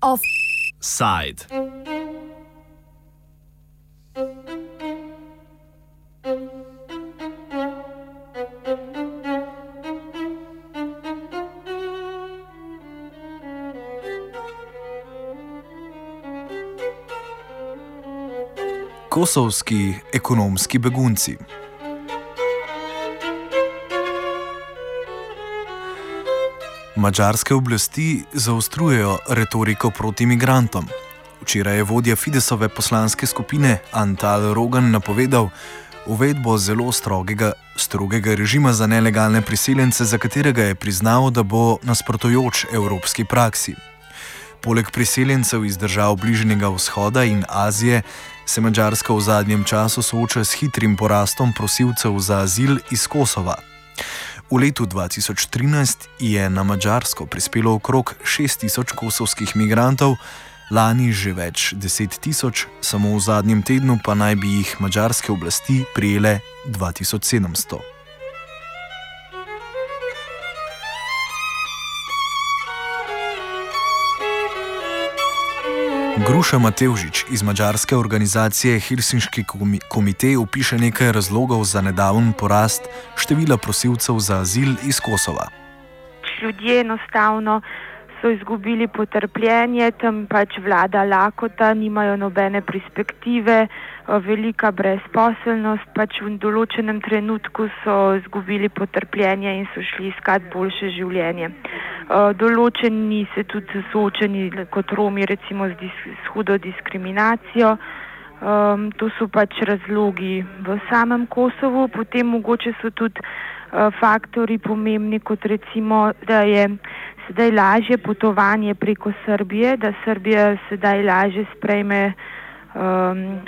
Offside. Kosovski ekonomski begunci. Mačarske oblasti zaostrujejo retoriko proti imigrantom. Včeraj je vodja Fidesove poslanske skupine Antal Rogan napovedal uvedbo zelo strogega, strogega režima za nelegalne priseljence, za katerega je priznal, da bo nasprotujoč evropski praksi. Poleg priseljencev iz držav Bližnjega vzhoda in Azije se Mačarska v zadnjem času sooča s hitrim porastom prosilcev za azil iz Kosova. V letu 2013 je na Mačarsko prispelo okrog 6000 kosovskih migrantov, lani že več 10 tisoč, samo v zadnjem tednu pa naj bi jih mačarske oblasti prijele 2700. Gruša Matevžič iz mađarske organizacije Helsinški komitej opiše nekaj razlogov za nedaven porast števila prosilcev za azil iz Kosova. Ljudje enostavno so izgubili potrpljenje, tam pač vlada lakota, nimajo nobene perspektive, velika brezposelnost, pač v določenem trenutku so izgubili potrpljenje in so šli iskat boljše življenje. Določeni se tudi soočeni kot Romi, recimo z, dis, s hudo diskriminacijo. Um, to so pač razlogi v samem Kosovu, potem mogoče so tudi faktori pomembni, kot recimo, da je sedaj lažje potovanje preko Srbije, da Srbija sedaj lažje sprejme um,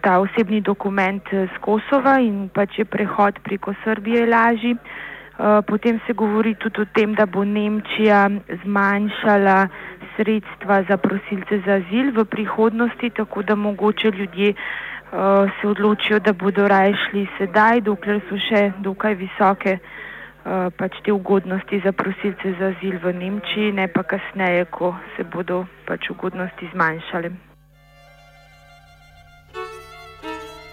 ta osebni dokument z Kosova in pač je prehod preko Srbije lažji. Uh, potem se govori tudi o tem, da bo Nemčija zmanjšala sredstva za prosilce za azil v prihodnosti, tako da mogoče ljudje uh, se odločijo, da bodo raje šli sedaj, dokler so še dokaj visoke uh, pač te ugodnosti za prosilce za azil v Nemčiji, ne pa kasneje, ko se bodo pač ugodnosti zmanjšale.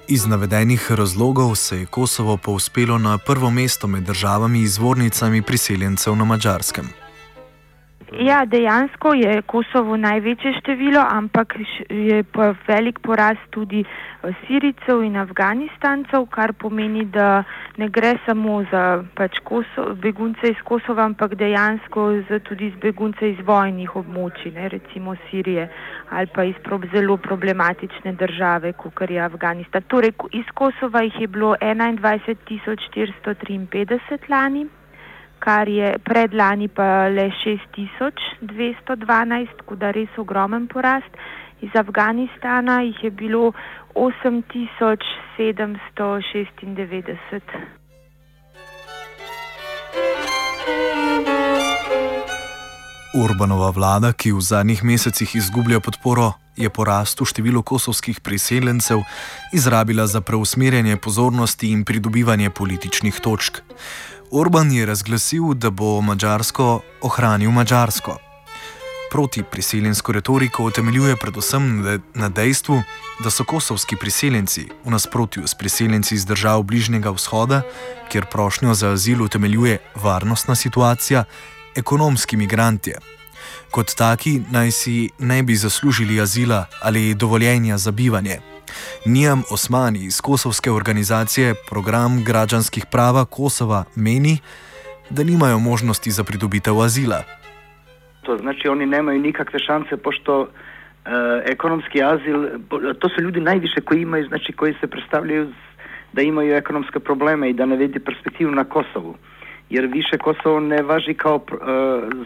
Iz navedenih razlogov se je Kosovo povzpelo na prvo mesto med državami izvornicami priseljencev na Mačarskem. Ja, dejansko je Kosovo največje število, ampak je pa velik porast tudi eh, Siricev in Afganistancev, kar pomeni, da ne gre samo za pač Koso, begunce iz Kosova, ampak dejansko za tudi z begunce iz vojnih območij, ne, recimo Sirije ali pa iz prob zelo problematične države, kot je Afganistan. Torej, iz Kosova jih je bilo 21.453 lani kar je predlani pa le 6212, tako da res ogromen porast. Iz Afganistana jih je bilo 8796. Urbanova vlada, ki v zadnjih mesecih izgublja podporo, je porastu število kosovskih priseljencev izrabila za preusmerjanje pozornosti in pridobivanje političnih točk. Orban je razglasil, da bo Mačarsko ohranil Mačarsko. Proti priseljensko retoriko utemeljuje predvsem na dejstvu, da so kosovski priseljenci v nasprotju s priseljenci iz držav Bližnjega vzhoda, kjer prošnjo za azil utemeljuje varnostna situacija, ekonomski migranti. Kot taki naj si ne bi zaslužili azila ali dovoljenja za bivanje. Nijam Osmani iz kosovske organizacije Program građanskih prava Kosova meni, da nimajo možnosti za pridobitev azila. To znači oni nemaju nikakve šanse pošto e, ekonomski azil, to su ljudi najviše koji imaju, znači koji se predstavljaju da imaju ekonomske probleme i da ne vidi perspektivu na Kosovu. Jer više Kosovo ne važi kao e,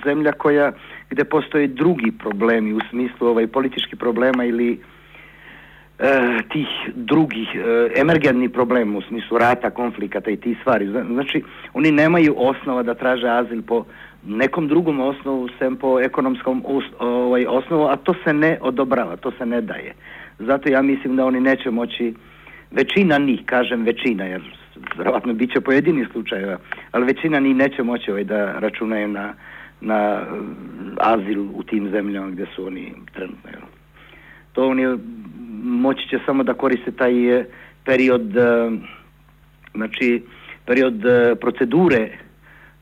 zemlja koja gdje postoje drugi problemi u smislu ovaj politički problema ili E, tih drugih e, emergentnih problema u smislu rata, konflikata i tih stvari. Znači, oni nemaju osnova da traže azil po nekom drugom osnovu, sem po ekonomskom ovaj, osnovu, a to se ne odobrava, to se ne daje. Zato ja mislim da oni neće moći, većina njih, kažem većina, jer vjerojatno bit će pojedinih slučajeva, ali većina njih neće moći ovaj, da računaju na, na azil u tim zemljama gdje su oni trenutno. Jel. To oni moći će samo da koriste taj e, period znači period procedure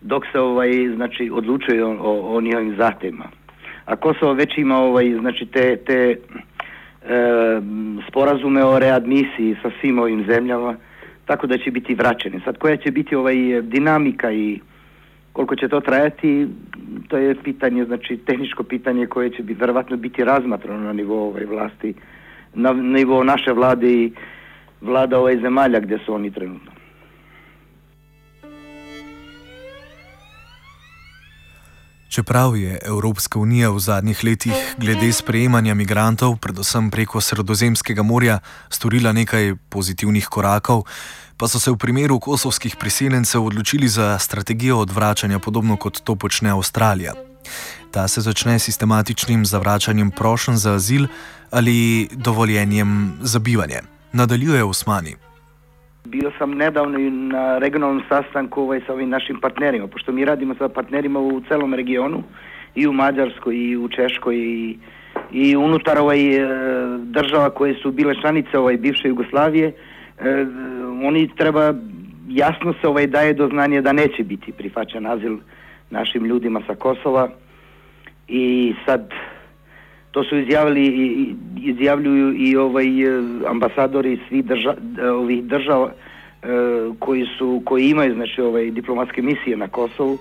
dok se ovaj znači odlučuje o, o, o njihovim zahtjevima. A Kosovo već ima ovaj znači te, te e, sporazume o readmisiji sa svim ovim zemljama, tako da će biti vraćeni. Sad koja će biti ovaj dinamika i koliko će to trajati, to je pitanje, znači tehničko pitanje koje će bi verovatno biti razmatrano na nivou ovaj vlasti, na nivou naše vlade i vlada ovaj zemalja gdje su oni trenutno. Čeprav je Evropska unija v zadnjih letih glede sprejemanja migrantov, predvsem preko Sredozemskega morja, storila nekaj pozitivnih korakov, pa so se v primeru kosovskih priseljencev odločili za strategijo odvračanja, podobno kot to počne Avstralija. Ta se začne s sistematičnim zavračanjem prošen za azil ali dovoljenjem za bivanje. Nadaljuje Osmani. Bio sam nedavno na regionalnom sastanku ovaj, sa ovim našim partnerima, pošto mi radimo sa partnerima u celom regionu, i u Mađarskoj, i u Češkoj, i, i unutar ovaj, e, država koje su bile članice ovaj, bivše Jugoslavije, e, oni treba jasno se ovaj daje do znanja da neće biti prihvaćen azil našim ljudima sa Kosova. I sad to su izjavili izjavljuju i ovaj e, ambasadori svih drža, ovih država e, koji su koji imaju znači ovaj diplomatske misije na Kosovu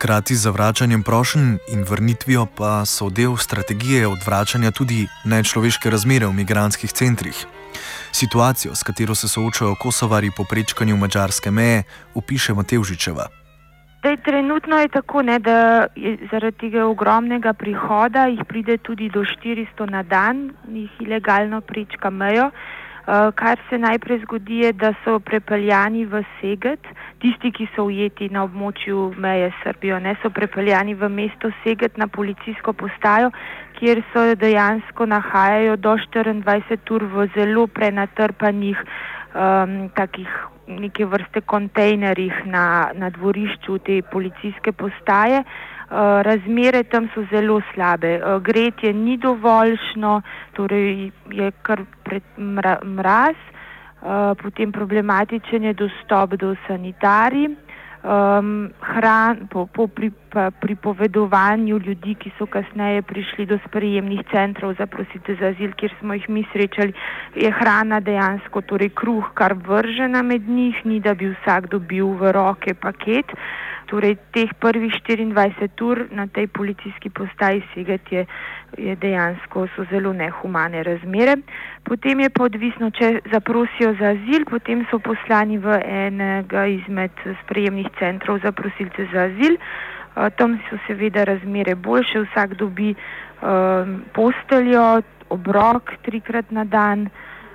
Hkrati z zavračanjem prošenj in vrnitvijo pa so del strategije odvračanja tudi nečloveške razmere v migranskih centrih. Situacijo, s katero se soočajo kosovari po prečkanju mačarske meje, opiše Matevžičeva. Dej, trenutno je tako, ne, da je zaradi tega ogromnega prihoda jih pride tudi do 400 na dan, jih ilegalno prečka mejo. Uh, kar se najprej zgodi, je, da so prepeljani v Seget, tisti, ki so ujeti na območju meje Srbijo, ne so prepeljani v mesto Seget na policijsko postajo, kjer so dejansko nahajajo do 24 ur v zelo prenatrpanih um, takih neke vrste kontejnerjih na, na dvorišču te policijske postaje. Uh, razmere tam so zelo slabe. Uh, gretje ni dovoljšno, torej je kar pred mra, mraz, uh, potem problematičen je dostop do sanitarij um, hran, po, po pri, pripovedovanju ljudi, ki so kasneje prišli do sprejemnih centrov za prosite za azil, kjer smo jih mi srečali, je hrana dejansko, torej kruh, kar vržena med njih, ni da bi vsak dobil v roke paket. Torej, teh prvih 24 ur na tej policijski postaji Segat je, je dejansko so zelo nehumane razmere. Potem je pa odvisno, če zaprosijo za azil, potem so poslani v enega izmed sprejemnih centrov za prosilce za azil. Tam so seveda razmere boljše, vsak dobi um, posteljo, obrok trikrat na dan.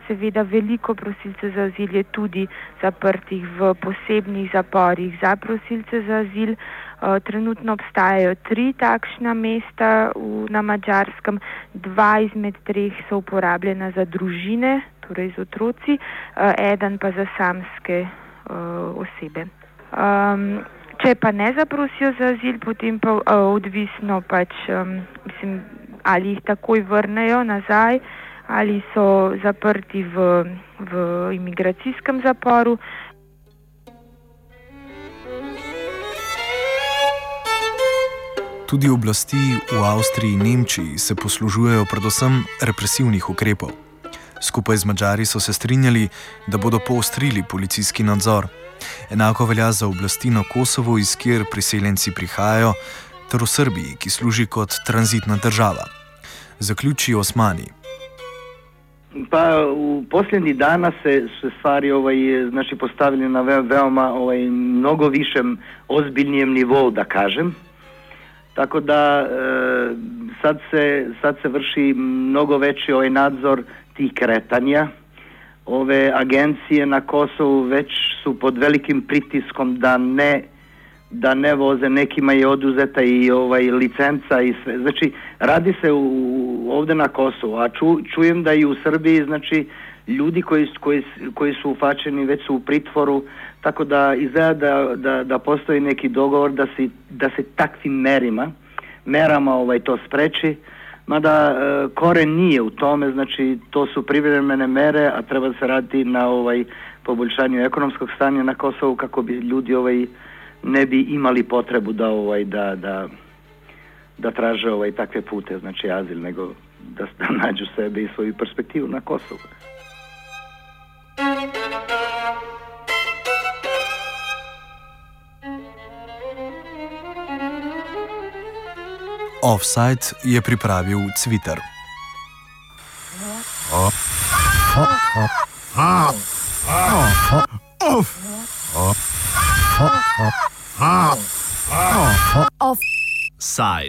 Seveda veliko prosilcev za azil je tudi zaprtih v posebnih zaporih za prosilce za azil. Uh, trenutno obstajajo tri takšna mesta v, na Mačarskem, dva izmed treh so uporabljena za družine, torej z otroci, uh, eden pa za samske uh, osebe. Um, če pa ne zaprosijo za azil, potem pa uh, odvisno pač, um, mislim, ali jih takoj vrnejo nazaj ali so zaprti v, v imigracijskem zaporu. Tudi oblasti v Avstriji in Nemčiji se poslužujejo predvsem represivnih ukrepov. Skupaj z Mačari so se strinjali, da bodo poostrili policijski nadzor. Enako velja za oblasti na Kosovo, iz kjer priseljenci prihajajo, ter v Srbiji, ki služi kot tranzitna država. Zaključijo Osmani. Pa u posljednjih dana se, stvari ovaj, znači, postavili na ve, veoma ovaj, mnogo višem ozbiljnijem nivou, da kažem. Tako da e, sad, se, sad se vrši mnogo veći ovaj nadzor tih kretanja. Ove agencije na Kosovu već su pod velikim pritiskom da ne da ne voze, nekima je oduzeta i ovaj licenca i sve. Znači, radi se u, ovde na Kosovu, a ču, čujem da i u Srbiji, znači, ljudi koji, koji, koji su ufačeni već su u pritvoru, tako da izgleda da, da, da postoji neki dogovor da se, da se takvim merima, merama ovaj, to spreči, mada e, koren nije u tome, znači to su privremene mere, a treba se raditi na ovaj poboljšanju ekonomskog stanja na Kosovu kako bi ljudi ovaj ne bi imali potrebu da ovaj da da da traže ovaj takve pute, znači azil, nego da, da nađu sebe i svoju perspektivu na Kosovu. Offside je pripravil Twitter. Offside.